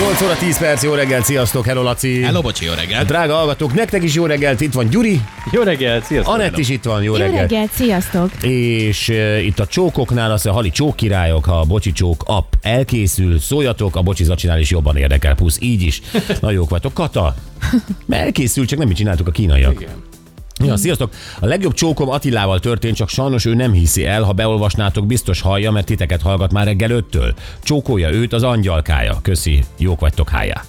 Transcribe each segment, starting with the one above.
8 óra 10 perc, jó reggelt, sziasztok, hello Laci. Hello, bocsi, jó reggelt. Drága hallgatók, nektek is jó reggelt, itt van Gyuri, Jó reggelt, sziasztok! Anett is itt van, jó, Jó reggelt. reggelt, sziasztok! És uh, itt a csókoknál, az a Hali Csók királyok, ha a Bocsi Csók app elkészül, szóljatok, a Bocsi Zacsinál is jobban érdekel, plusz így is. Na jók vagytok. Kata, elkészül, csak nem mit csináltuk a kínaiak. Igen. Ja, sziasztok! A legjobb csókom Attilával történt, csak sajnos ő nem hiszi el, ha beolvasnátok, biztos hallja, mert titeket hallgat már reggel öttől. Csókolja őt az angyalkája. Köszi, jók vagytok, hájá.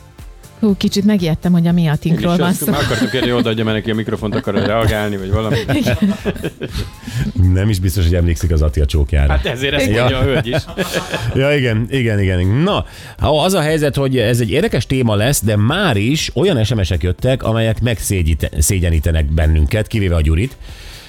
Hú, kicsit megijedtem, hogy a miatinkról És van szó. Meg akartuk kérni, hogy odaadja meg neki a mikrofont, akar reagálni, vagy valami. Nem is biztos, hogy emlékszik az Atti a csókjára. Hát ezért ezt Ja. mondja a hölgy is. Ja, igen, igen, igen. Na, az a helyzet, hogy ez egy érdekes téma lesz, de már is olyan SMS-ek jöttek, amelyek megszégyenítenek bennünket, kivéve a Gyurit,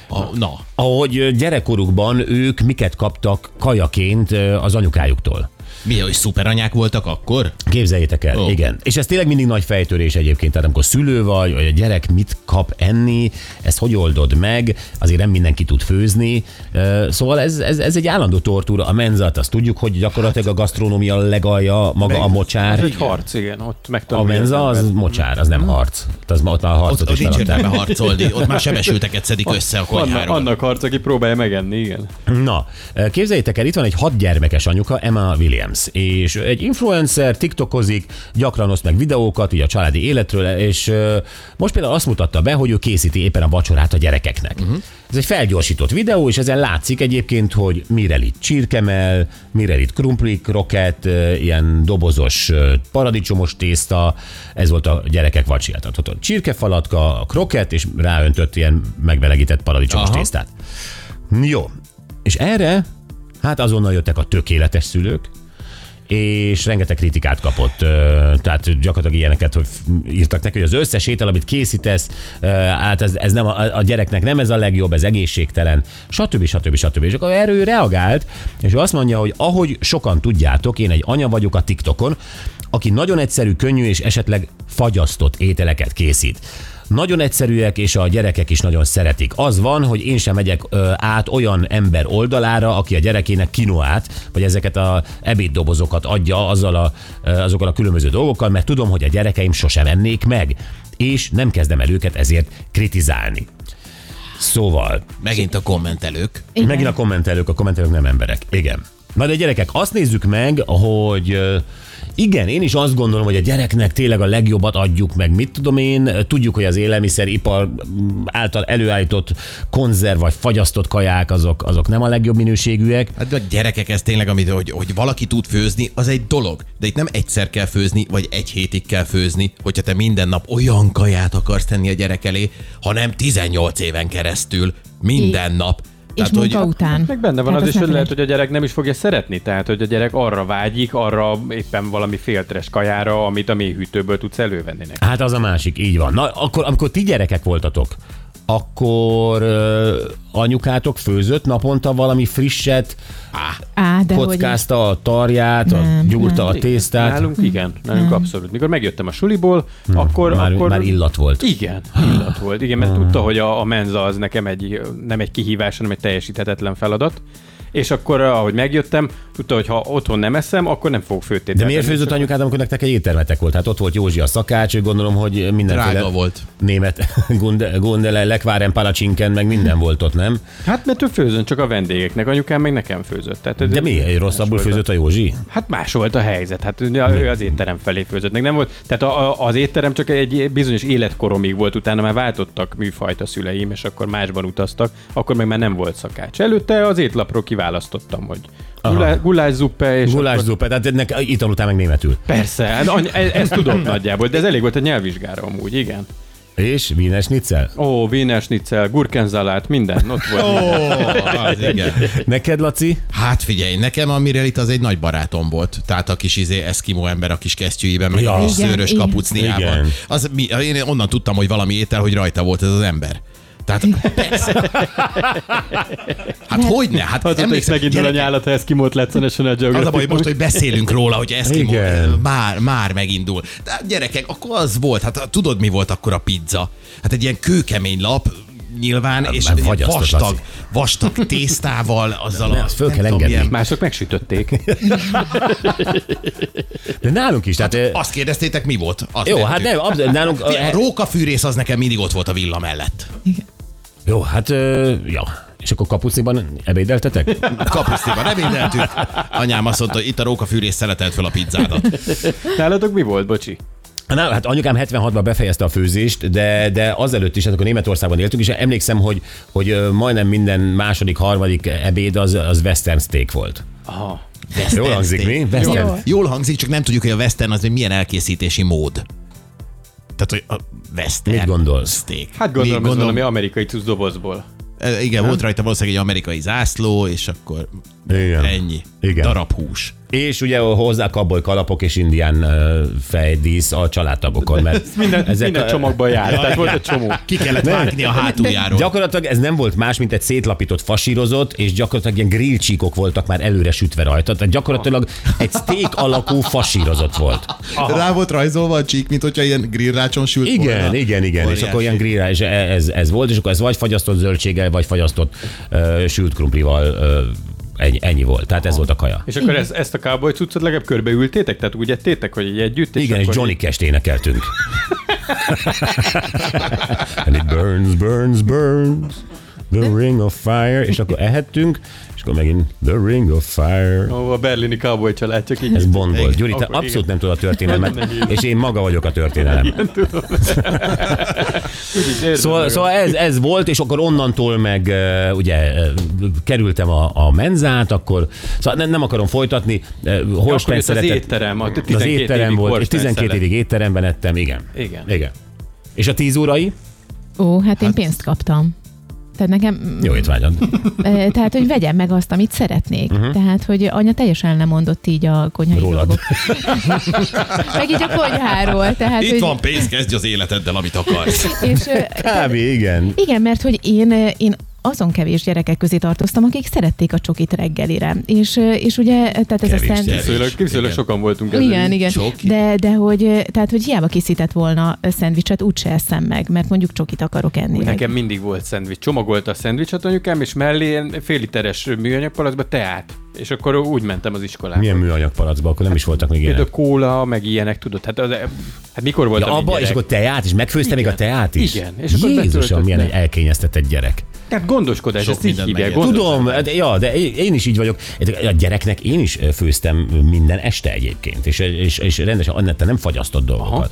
A, na, ahogy gyerekkorukban ők miket kaptak kajaként az anyukájuktól. Mi, hogy szuperanyák voltak akkor? Képzeljétek el, oh. igen. És ez tényleg mindig nagy fejtörés egyébként, tehát amikor szülő vagy, vagy a gyerek mit kap enni, ezt hogy oldod meg, azért nem mindenki tud főzni. Szóval ez, ez, ez egy állandó tortúra. A menzat, azt tudjuk, hogy gyakorlatilag a gasztronómia legalja maga a Ez mocsár. egy harc, igen, ott A menza az mocsár, az nem harc. Az ma ott már a Ott, harcot ott is nincs értelme harcolni, ott már sebesülteket szedik össze a konyháról. annak harc, aki próbálja megenni, igen. Na, képzeljétek el, itt van egy hat gyermekes anyuka, Emma Williams, és egy influencer, tiktokozik, gyakran oszt meg videókat, így a családi életről, és most például azt mutatta be, hogy ő készíti éppen a vacsorát a gyerekeknek. Uh-huh. Ez egy felgyorsított videó, és ezen látszik egyébként, hogy mire itt csirkemel, mire itt krumplik, roket, ilyen dobozos paradicsomos tészta, ez volt a gyerekek vacsiát. Tehát ott a csirkefalatka, a kroket, és ráöntött ilyen megvelegített paradicsomos Aha. tésztát. Jó. És erre, hát azonnal jöttek a tökéletes szülők, és rengeteg kritikát kapott. Tehát gyakorlatilag ilyeneket hogy írtak neki, hogy az összes étel, amit készítesz, hát ez, ez nem a, a gyereknek nem ez a legjobb, ez egészségtelen, stb. stb. stb. És akkor erről ő reagált, és ő azt mondja, hogy ahogy sokan tudjátok, én egy anya vagyok a TikTokon, aki nagyon egyszerű, könnyű és esetleg fagyasztott ételeket készít. Nagyon egyszerűek, és a gyerekek is nagyon szeretik. Az van, hogy én sem megyek ö, át olyan ember oldalára, aki a gyerekének kinoát, vagy ezeket a ebéddobozokat adja azzal a, ö, azokkal a különböző dolgokkal, mert tudom, hogy a gyerekeim sosem ennék meg, és nem kezdem el őket ezért kritizálni. Szóval, Megint a kommentelők. Igen. igen. megint a kommentelők, a kommentelők nem emberek. Igen. Na de gyerekek, azt nézzük meg, hogy igen, én is azt gondolom, hogy a gyereknek tényleg a legjobbat adjuk meg. Mit tudom én, tudjuk, hogy az élelmiszeripar mm, által előállított konzerv vagy fagyasztott kaják, azok, azok nem a legjobb minőségűek. Hát a gyerekek, ez tényleg, amit, hogy, hogy valaki tud főzni, az egy dolog. De itt nem egyszer kell főzni, vagy egy hétig kell főzni, hogyha te minden nap olyan kaját akarsz tenni a gyerek elé, hanem 18 éven keresztül, minden nap. És munka után. Meg benne van Hát az is, hogy lehet, hogy a gyerek nem is fogja szeretni, tehát hogy a gyerek arra vágyik, arra éppen valami féltres kajára, amit a mélyhűtőből tudsz elővenni neki. Hát az a másik, így van. Na, akkor, amikor ti gyerekek voltatok, akkor ö, anyukátok főzött naponta valami frisset, Á, de hogy... kockázta a tarját, a, Nem, gyúrta nem. a tésztát. Nálunk igen, nálunk abszolút. Mikor megjöttem a suliból, akkor... már, akkor... már illat volt. Igen, illat volt. Igen, mert tudta, hogy a, a menza az nekem egy, nem egy kihívás, hanem egy teljesíthetetlen feladat. És akkor, ahogy megjöttem, tudta, hogy ha otthon nem eszem, akkor nem fog főtételt. De miért főzött anyukád, amikor nektek egy éttermetek volt? Hát ott volt Józsi a szakács, ő gondolom, hogy mindenféle Drága volt. német gunde, gundele, lekváren, palacsinken, meg minden volt ott, nem? Hát mert ő főzön csak a vendégeknek, anyukám meg nekem főzött. Tehát, De mi? Rosszabbul főzött a Józsi? Hát más volt a helyzet, hát ő az étterem felé főzött, meg nem volt, tehát a, a, az étterem csak egy bizonyos életkoromig volt, utána már váltottak műfajt a szüleim, és akkor másban utaztak, akkor meg már nem volt szakács. Előtte az étlapról kiválasztottam, hogy gulá, gulászuppe, és Gulás akkor, tehát ennek itt tanultál meg németül. persze, hát any, ez, ezt tudom nagyjából, de ez elég volt a nyelvvizsgára amúgy, igen. És Wiener Schnitzel? Ó, Wiener Schnitzel, gurkenzalát, minden, ott volt. Ó, az igen. Neked, Laci? Hát figyelj, nekem a Mirelit az egy nagy barátom volt. Tehát a kis izé eszkimó ember a kis kesztyűjében, meg Ja. a kis Igen, szőrös kapucniában. Az, mi, én onnan tudtam, hogy valami étel, hogy rajta volt ez az ember. Tehát persze. Hát hogy ne? Hát is emlékszem, megindul a gyerekek, nyálat, ha Eskimót lesz a Az a baj, most, hogy beszélünk róla, hogy Eskimo, Igen. már, már megindul. De hát gyerekek, akkor az volt, hát tudod, mi volt akkor a pizza? Hát egy ilyen kőkemény lap, nyilván, és egy ilyen fagyasztott, vastag, Laci. vastag tésztával, azzal Ne, a... azt föl kell engedni. milyen- Mások megsütötték. De nálunk is, tehát... ö, Azt kérdeztétek, mi volt? Azt Jó, hát nem, abszolút, nálunk... A rókafűrész az nekem mindig ott volt a villa mellett. Jó, hát, ö, ja. És akkor kapucniban ebédeltetek? Kapusztiban nem mindentük. Anyám azt mondta, hogy itt a rókafűrész szeletelt fel a pizzádat. Nálatok mi volt, bocsi? Na, hát anyukám 76-ban befejezte a főzést, de, de azelőtt is, hát akkor Németországban éltünk, és emlékszem, hogy, hogy majdnem minden második, harmadik ebéd az, az western steak volt. Aha. Jól hangzik, mi? Western. Jó. Jól hangzik, csak nem tudjuk, hogy a western az milyen elkészítési mód. Tehát, hogy a western Mit gondolsz? steak. Hát gondolom, Mi- ez valami amerikai cucc dobozból. E, Igen, volt rajta valószínűleg egy amerikai zászló, és akkor Igen. ennyi. Igen. Darab hús. És ugye hozzá kaboly kalapok és indián fejdísz a családtagokon, mert Minden, minden a- csomagban jár, tehát volt egy csomó. Ki kellett vágni a hátuljáról. Gyakorlatilag ez nem volt más, mint egy szétlapított fasírozott, és gyakorlatilag ilyen grillcsíkok voltak már előre sütve rajta. Tehát gyakorlatilag egy steak alakú fasírozott volt. Rá volt rajzolva a csík, mint hogyha ilyen grillrácson sült Igen, volna. igen, igen. És Óriási. akkor ilyen grillrá, és ez, ez volt, és akkor ez vagy fagyasztott zöldséggel, vagy fagyasztott uh, sült krumplival uh, ennyi, ennyi volt. Tehát ez volt a kaja. És akkor ez, ezt a cowboy cuccot legalább körbeültétek? Tehát úgy ettétek, hogy így együtt? Igen, és akkor Johnny Cash-t énekeltünk. And it burns, burns, burns, the ring of fire, és akkor ehettünk, és akkor megint the ring of fire. Ó, a berlini cowboy család, csak így. Ez Bond volt. Igen. Gyuri, te abszolút igen. nem tudod a történelmet, és én maga vagyok a történelem. Úgy érzem Szóval, szóval ez, ez volt, és akkor onnantól meg ugye kerültem a, a menzát, akkor szóval nem, nem akarom folytatni. Uh, Ja, jött az szeretett- étterem, a az 12 étterem évig volt, és Horst 12 Spencer évig étteremben ettem, igen. Igen. Igen. És a tíz órai? Ó, hát én pénzt kaptam. Tehát nekem, Jó étvágyad. eh, tehát, hogy vegyem meg azt, amit szeretnék. Uh-huh. Tehát, hogy anya teljesen el nem mondott így a konyhai Rólad. dolgok. meg így a konyháról. Tehát, Itt hogy, van pénz, kezdj az életeddel, amit akarsz. És, Kb. igen. Igen, mert hogy én, én azon kevés gyerekek közé tartoztam, akik szerették a csokit reggelire. És, és ugye, tehát ez Kevés a szent... Viszonylag, sokan voltunk ezzel. Igen, igen. Csoki. De, de hogy, tehát, hogy hiába készített volna szendvicset, úgyse eszem meg, mert mondjuk csokit akarok enni. meg. Nekem mindig volt szendvics. Csomagolt a szendvicset anyukám, és mellé fél literes műanyag palacba teát. És akkor úgy mentem az iskolába. Milyen műanyag palacba, akkor nem is voltak még Például ilyenek. kóla, meg ilyenek, tudod. Hát, az, hát mikor voltam Ja, abba, és akkor teát is, megfőzte még a teát is? Igen. És akkor Jézusom, milyen egy elkényeztetett gyerek. Tehát gondoskodás, Sok ezt így hívják. Tudom, de- ja, de én is így vagyok. A gyereknek én is főztem minden este egyébként, és, és, és rendesen annette nem fagyasztott dolgokat. Aha.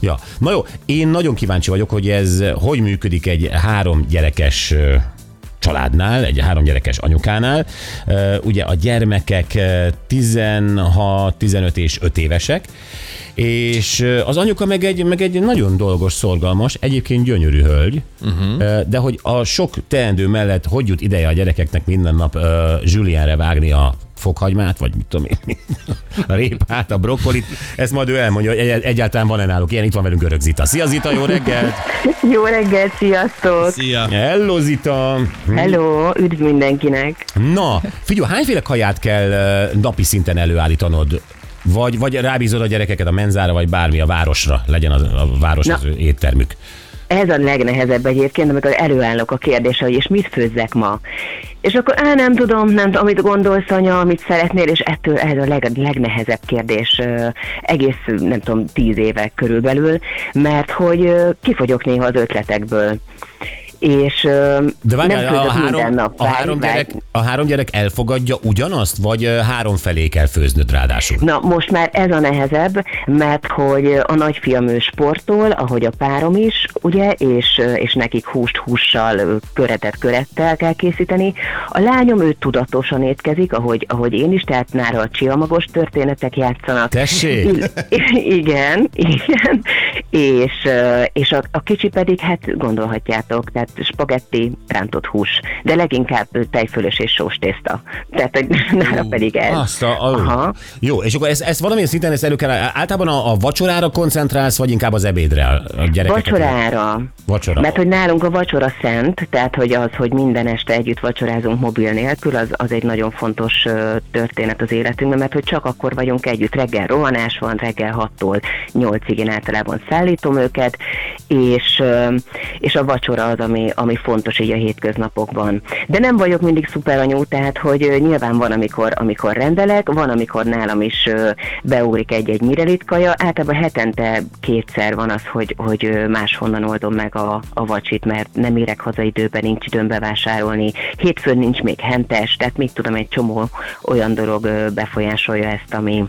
Ja, na jó, én nagyon kíváncsi vagyok, hogy ez hogy működik egy három gyerekes családnál, egy három gyerekes anyukánál. Ugye a gyermekek ö, 16, 15 és 5 évesek, és az anyuka meg egy, meg egy nagyon dolgos, szorgalmas, egyébként gyönyörű hölgy, uh-huh. de hogy a sok teendő mellett hogy jut ideje a gyerekeknek minden nap Julienre vágni a fokhagymát, vagy mit tudom én, a répát, a brokkolit, ezt majd ő elmondja, hogy egy- egyáltalán van-e náluk ilyen, itt van velünk Görög Zita. Szia Zita, jó reggelt! Jó reggelt, sziasztok! Szia! Hello Zita! Hello, üdv mindenkinek! Na, figyelj, hányféle kaját kell ö, napi szinten előállítanod? Vagy, vagy rábízod a gyerekeket a menzára, vagy bármi a városra, legyen az, a város Na. az ő éttermük. Ez a legnehezebb egyébként, amikor előállok a kérdésre, hogy és mit főzzek ma. És akkor, á, nem tudom, nem tudom, amit gondolsz, anya, amit szeretnél, és ettől ez a leg, legnehezebb kérdés egész, nem tudom, tíz éve körülbelül, mert hogy kifogyok néha az ötletekből. És De várjál, nem a, főzök minden három, nap. a, Várj, három várj. gyerek, a három gyerek elfogadja ugyanazt, vagy három felé kell főznöd ráadásul? Na, most már ez a nehezebb, mert hogy a nagyfiam ő sportol, ahogy a párom is, ugye, és, és nekik húst hússal, köretet körettel kell készíteni. A lányom ő tudatosan étkezik, ahogy, ahogy én is, tehát nála a csillagos történetek játszanak. Tessék? I- igen, igen. És, és a, a kicsi pedig, hát gondolhatjátok, tehát spagetti, rántott hús, de leginkább tejfölös és sós tészta. Tehát, hogy nála pedig ez. Azt a, a, Aha. Jó, és akkor ezt, ezt valamilyen szinten ezt elő kell, általában a, a vacsorára koncentrálsz, vagy inkább az ebédre a gyerekeket? Vacsorára. Vacsora. Mert hogy nálunk a vacsora szent, tehát hogy az, hogy minden este együtt vacsorázunk mobil nélkül, az, az egy nagyon fontos történet az életünkben, mert hogy csak akkor vagyunk együtt. Reggel rohanás van, reggel 6-tól 8-ig én általában szállítom őket, és, és a vacsora az, ami, ami fontos így a hétköznapokban. De nem vagyok mindig szuperanyú, tehát hogy nyilván van, amikor, amikor rendelek, van, amikor nálam is ö, beugrik egy-egy mirelit kaja, általában hetente kétszer van az, hogy, hogy máshonnan oldom meg a, a vacsit, mert nem érek haza időben, nincs időm bevásárolni. Hétfőn nincs még hentes, tehát mit tudom, egy csomó olyan dolog befolyásolja ezt, ami,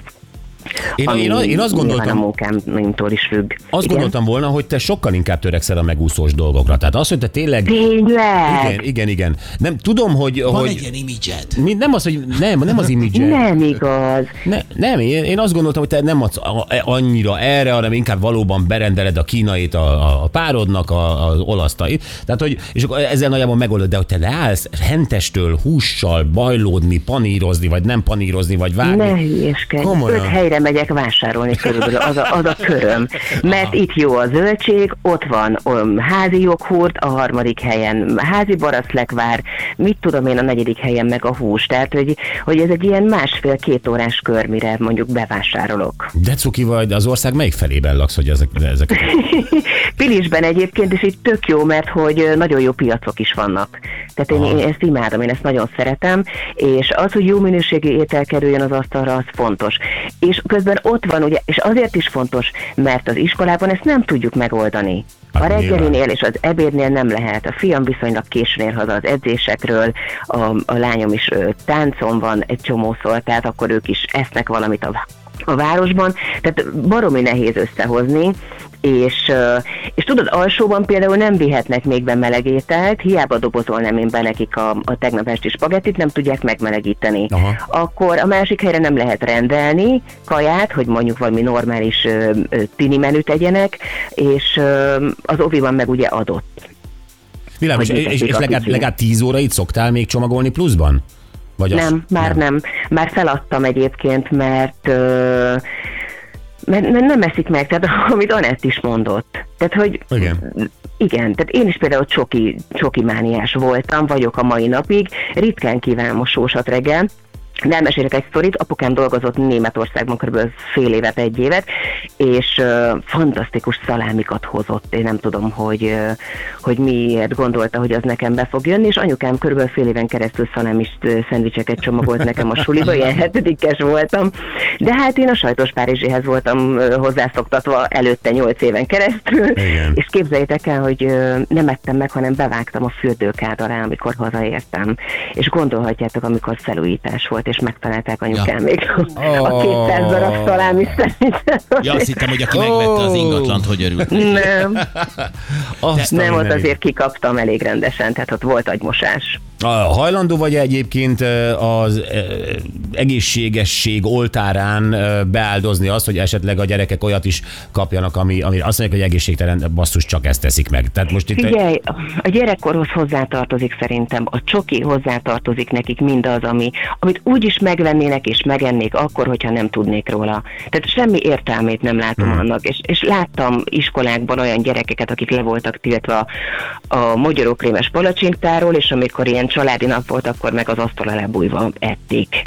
Én, ami én, én azt gondoltam, a munkámtól is függ. azt Igen? gondoltam volna, hogy te sokkal inkább törekszel a megúszós dolgokra. Tehát az, hogy te tényleg... Tényleg? Igen, igen, igen. Nem, tudom, hogy... Van hogy egy ilyen imidzsed. mi, nem az, hogy nem, nem az image Nem igaz. Ne, nem, én, én azt gondoltam, hogy te nem adsz a- annyira erre, hanem inkább valóban berendeled a kínait a, a, párodnak, a, az olasztait. Tehát, hogy, és akkor ezzel nagyjából megoldod, de hogy te leállsz hentestől hússal bajlódni, panírozni, vagy nem panírozni, vagy várni. Ne hülyeskedj. Komolyan. Öt helyre megyek vásárolni körülbelül, az a, az a köröm. Mert itt jó a zöldség, ott van um, házi joghurt, a harmadik helyen házi baraszlekvár, mit tudom én, a negyedik helyen meg a hús. Tehát, hogy, hogy ez egy ilyen másfél-két órás kör, mire mondjuk bevásárolok. De cuki vagy, az ország melyik felében laksz, hogy ezek, ezeket... Pilisben egyébként, és itt tök jó, mert hogy nagyon jó piacok is vannak. Tehát én, én ezt imádom, én ezt nagyon szeretem, és az, hogy jó minőségű étel kerüljön az asztalra, az fontos. És közben ott van, ugye, és azért is fontos, mert az iskolában ezt nem tudjuk megoldani. A Hát reggelinél nyilván. és az ebédnél nem lehet. A fiam viszonylag későn ér haza az edzésekről, a, a lányom is ö, táncon van egy csomószor, tehát akkor ők is esznek valamit a a városban, tehát baromi nehéz összehozni, és, és tudod, alsóban például nem vihetnek még be melegételt, hiába dobozolnám én be nekik a, a tegnap esti spagettit, nem tudják megmelegíteni. Aha. Akkor a másik helyre nem lehet rendelni kaját, hogy mondjuk valami normális ö, ö, tini menüt tegyenek, és ö, az oviban meg ugye adott. Világos, és, és a legalább, legalább tíz órait szoktál még csomagolni pluszban? Vagy az- Nem, már nem. nem. Már feladtam egyébként, mert, ö, mert nem eszik meg, tehát amit Anett is mondott. Tehát, hogy Igen. igen, tehát én is például csoki, csoki mániás voltam, vagyok a mai napig, ritkán kívánom a sósat reggel, de elmesélek egy sztorit, apukám dolgozott Németországban kb. fél évet, egy évet, és uh, fantasztikus szalámikat hozott. Én nem tudom, hogy, uh, hogy miért gondolta, hogy az nekem be fog jönni, és anyukám kb. fél éven keresztül szalámis uh, szendvicseket csomagolt nekem a suliba, ilyen hetedikes voltam. De hát én a sajtos Párizséhez voltam uh, hozzászoktatva előtte nyolc éven keresztül, Igen. és képzeljétek el, hogy ö, nem ettem meg, hanem bevágtam a fürdőkád alá, amikor hazaértem. És gondolhatjátok, amikor felújítás volt, és megtalálták anyukám még a, a 200 darab szalámi szendvicset. Ja, azt hittem, hogy aki megvette az ingatlant, hogy örült. Nem, Azt nem, ott azért kikaptam elég rendesen, tehát ott volt agymosás. A hajlandó vagy egyébként az egészségesség oltárán beáldozni azt, hogy esetleg a gyerekek olyat is kapjanak, ami, ami azt mondják, hogy egészségtelen, basszus, csak ezt teszik meg. Tehát most itt Figyelj, a gyerekkorhoz hozzátartozik szerintem, a csoki hozzátartozik nekik mindaz, ami, amit úgy is megvennének és megennék akkor, hogyha nem tudnék róla. Tehát semmi értelmét nem látom hmm. annak, és, és láttam iskolákban olyan gyerekeket, akik le voltak tiltva a, a magyarókrémes palacsintáról, és amikor ilyen családi nap volt, akkor meg az asztal alá bújva ették.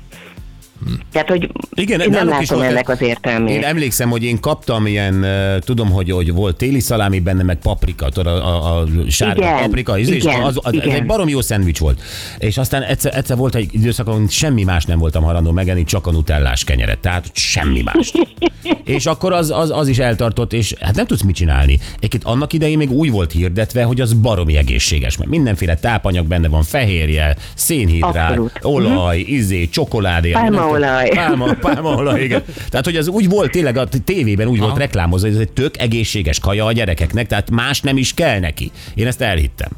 Tehát, hogy Igen, én nem látom ennek az értelmét. Én emlékszem, hogy én kaptam ilyen, tudom, hogy, hogy volt téli szalámi benne, meg paprika, tudod, a, a, a sárga Igen, paprika, és igen, az, az, igen. egy barom jó szendvics volt. És aztán egyszer, egyszer volt egy időszak, ahol semmi más nem voltam hajlandó megenni, csak a nutellás kenyeret, tehát semmi más. és akkor az, az, az is eltartott, és hát nem tudsz mit csinálni. Egyébként annak idején még úgy volt hirdetve, hogy az baromi egészséges, mert mindenféle tápanyag benne van, fehérje, szénhidrát, Abszolút. olaj, izé, csokoládé. Pálmaolaj. Pálma, pálmaolaj, igen. Tehát, hogy az úgy volt tényleg a tévében úgy volt reklámozva, hogy ez egy tök egészséges kaja a gyerekeknek, tehát más nem is kell neki. Én ezt elhittem.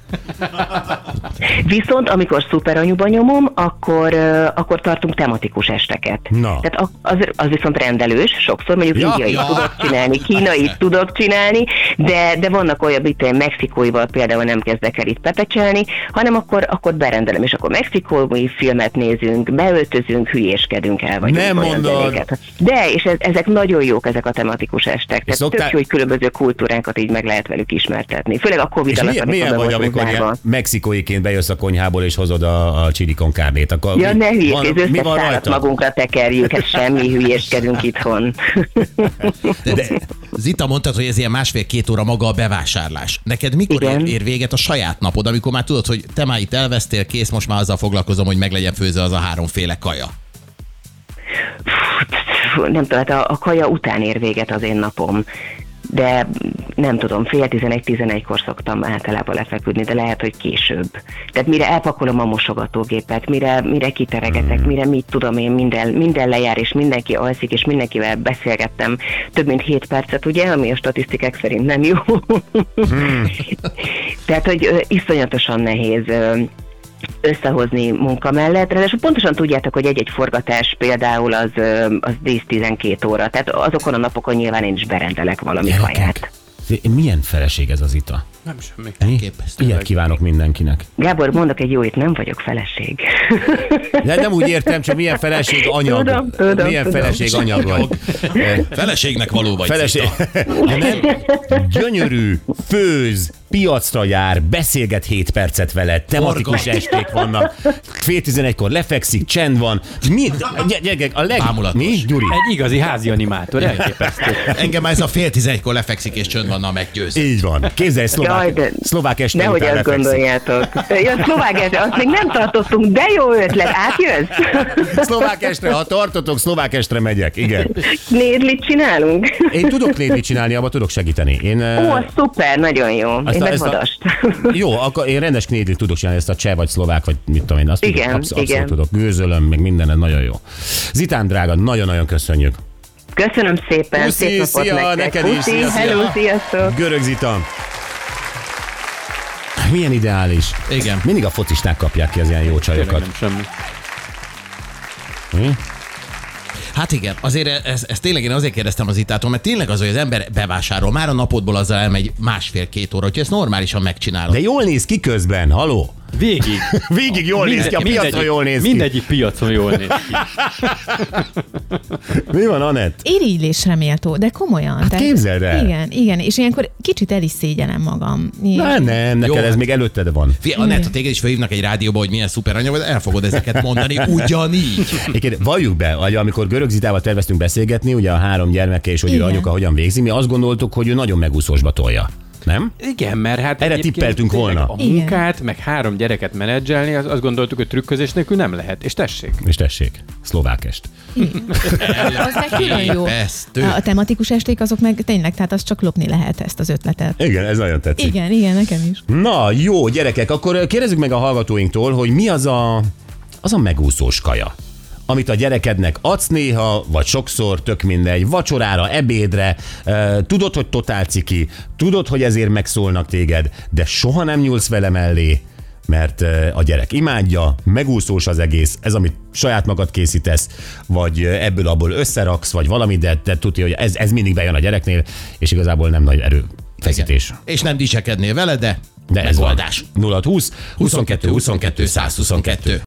Viszont amikor szuperanyuba nyomom, akkor, akkor tartunk tematikus esteket. Na. Tehát az, az viszont rendelős, sokszor mondjuk Ja, ja, indiait ja. tudok csinálni, kínait tudok csinálni, de, de vannak olyan, itt én mexikóival például nem kezdek el itt pepecselni, hanem akkor, akkor berendelem, és akkor mexikói filmet nézünk, beöltözünk, hülyéskedünk el, vagy Nem mondod. De, és ez, ezek nagyon jók, ezek a tematikus estek. Tehát szoktál- tök jó, hogy különböző kultúrákat így meg lehet velük ismertetni. Főleg a Covid És alatt, milyen, milyen vagy, amikor ilyen mexikóiként bejössz a konyhából, és hozod a, a chili con carne-t, Akkor Ja, mi, ne hülyés, van, az mi van rajta? magunkra tekerjük, hát semmi hülyéskedünk itthon. De, de Zita mondtad, hogy ez ilyen másfél-két óra maga a bevásárlás. Neked mikor Igen. ér, ér véget a saját napod, amikor már tudod, hogy te már itt elvesztél, kész, most már azzal foglalkozom, hogy meg legyen főzve az a háromféle kaja. Nem tudom, hát a, a kaja után ér véget az én napom. De nem tudom, fél tizenegy-tizenegykor szoktam általában lefeküdni, de lehet, hogy később. Tehát mire elpakolom a mosogatógépet, mire, mire kiteregetek, hmm. mire mit tudom én, minden, minden lejár, és mindenki alszik, és mindenkivel beszélgettem több mint 7 percet, ugye, ami a statisztikák szerint nem jó. Hmm. Tehát, hogy iszonyatosan nehéz összehozni munka mellett. Ráadásul pontosan tudjátok, hogy egy-egy forgatás például az, az 10-12 óra, tehát azokon a napokon nyilván én is berendelek valami kaját. Gyerekek, milyen feleség ez az ita? Nem semmi. Mi? Elképesztő. Ilyet kívánok mindenkinek. Gábor, mondok egy jóit, nem vagyok feleség. De nem úgy értem, csak milyen feleség anyag. Tudom, tudom, milyen tudom. feleség anyag vagy. Feleségnek való vagy, Feleség. De nem. Gyönyörű, főz, piacra jár, beszélget 7 percet vele, tematikus Forgat. esték vannak, fél tizenegykor lefekszik, csend van. Mi? Gy- Gyerekek, a leg... Bámulatos. Mi? Gyuri? Egy igazi házi animátor, elképesztő. Engem ez a fél tizenegykor lefekszik és csönd van, na meggyőz. Így van. Képzelj, szlovák, Jaj, de szlovák este Nehogy azt lefekszik. gondoljátok. Ja, szlovák este, azt még nem tartottunk, de jó ötlet, átjössz? Szlovák estre, ha tartotok, szlovák estre megyek, igen. Nédlit csinálunk? Én tudok nédlit csinálni, abban tudok segíteni. Én, Ó, az szuper, nagyon jó. Azt Én a- meg ezt vadast. Jó, akkor én rendes knédlit tudok csinálni, ezt a cseh vagy szlovák, vagy mit tudom én, azt Igen, tudok, absz- abszolút igen. tudok. Gőzölöm, meg minden, nagyon jó. Zitán drága, nagyon-nagyon köszönjük. Köszönöm szépen, Puszi, szép napot szia, nektek. neked is, Puszi, szia, szia. hello, sziasztok. Görög Zita. Milyen ideális. Igen. Mindig a focisták kapják ki az ilyen jó csajokat. nem semmi. Mi? Hát igen, azért ez, ez tényleg én azért kérdeztem az itától, mert tényleg az, hogy az ember bevásárol, már a napodból azzal elmegy másfél-két óra, hogyha ezt normálisan megcsinálod. De jól néz ki közben, haló? Végig. Végig jól néz ki, a piacra jól néz ki. Mindegyik piacon jól néz ki. Mi van, Anett? Irigylésre méltó, de komolyan. Hát képzeld el. Igen, igen, és ilyenkor kicsit el is szégyenem magam. Nem, nem, neked Jó. ez még előtted van. Fia, Anett, ha téged is felhívnak egy rádióba, hogy milyen szuper anyag, el fogod ezeket mondani ugyanígy. Egyébként valljuk be, hogy amikor Görög Zitával terveztünk beszélgetni, ugye a három gyermeke és hogy ő anyuka hogyan végzi, mi azt gondoltuk, hogy ő nagyon megúszósba tolja. Nem? Igen, mert hát Erre tippeltünk volna. A Igen. munkát, meg három gyereket menedzselni, az, azt gondoltuk, hogy trükközés nélkül nem lehet. És tessék. És tessék, szlovákest. Az meg külön jó. A tematikus esték azok meg tényleg, tehát az csak lopni lehet ezt az ötletet. Igen, ez nagyon tetszik. Igen, igen, nekem is. Na, jó, gyerekek, akkor kérdezzük meg a hallgatóinktól, hogy mi az a, az a megúszós kaja, amit a gyerekednek adsz néha, vagy sokszor, tök mindegy, vacsorára, ebédre, tudod, hogy totál ciki, tudod, hogy ezért megszólnak téged, de soha nem nyúlsz vele mellé, mert a gyerek imádja, megúszós az egész, ez, amit saját magad készítesz, vagy ebből abból összeraksz, vagy valami, de te tudja, hogy ez, ez mindig bejön a gyereknél, és igazából nem nagy erő feszítés. És nem dicsekednél vele, de, De ez van. megoldás. 0 20 22 22 122.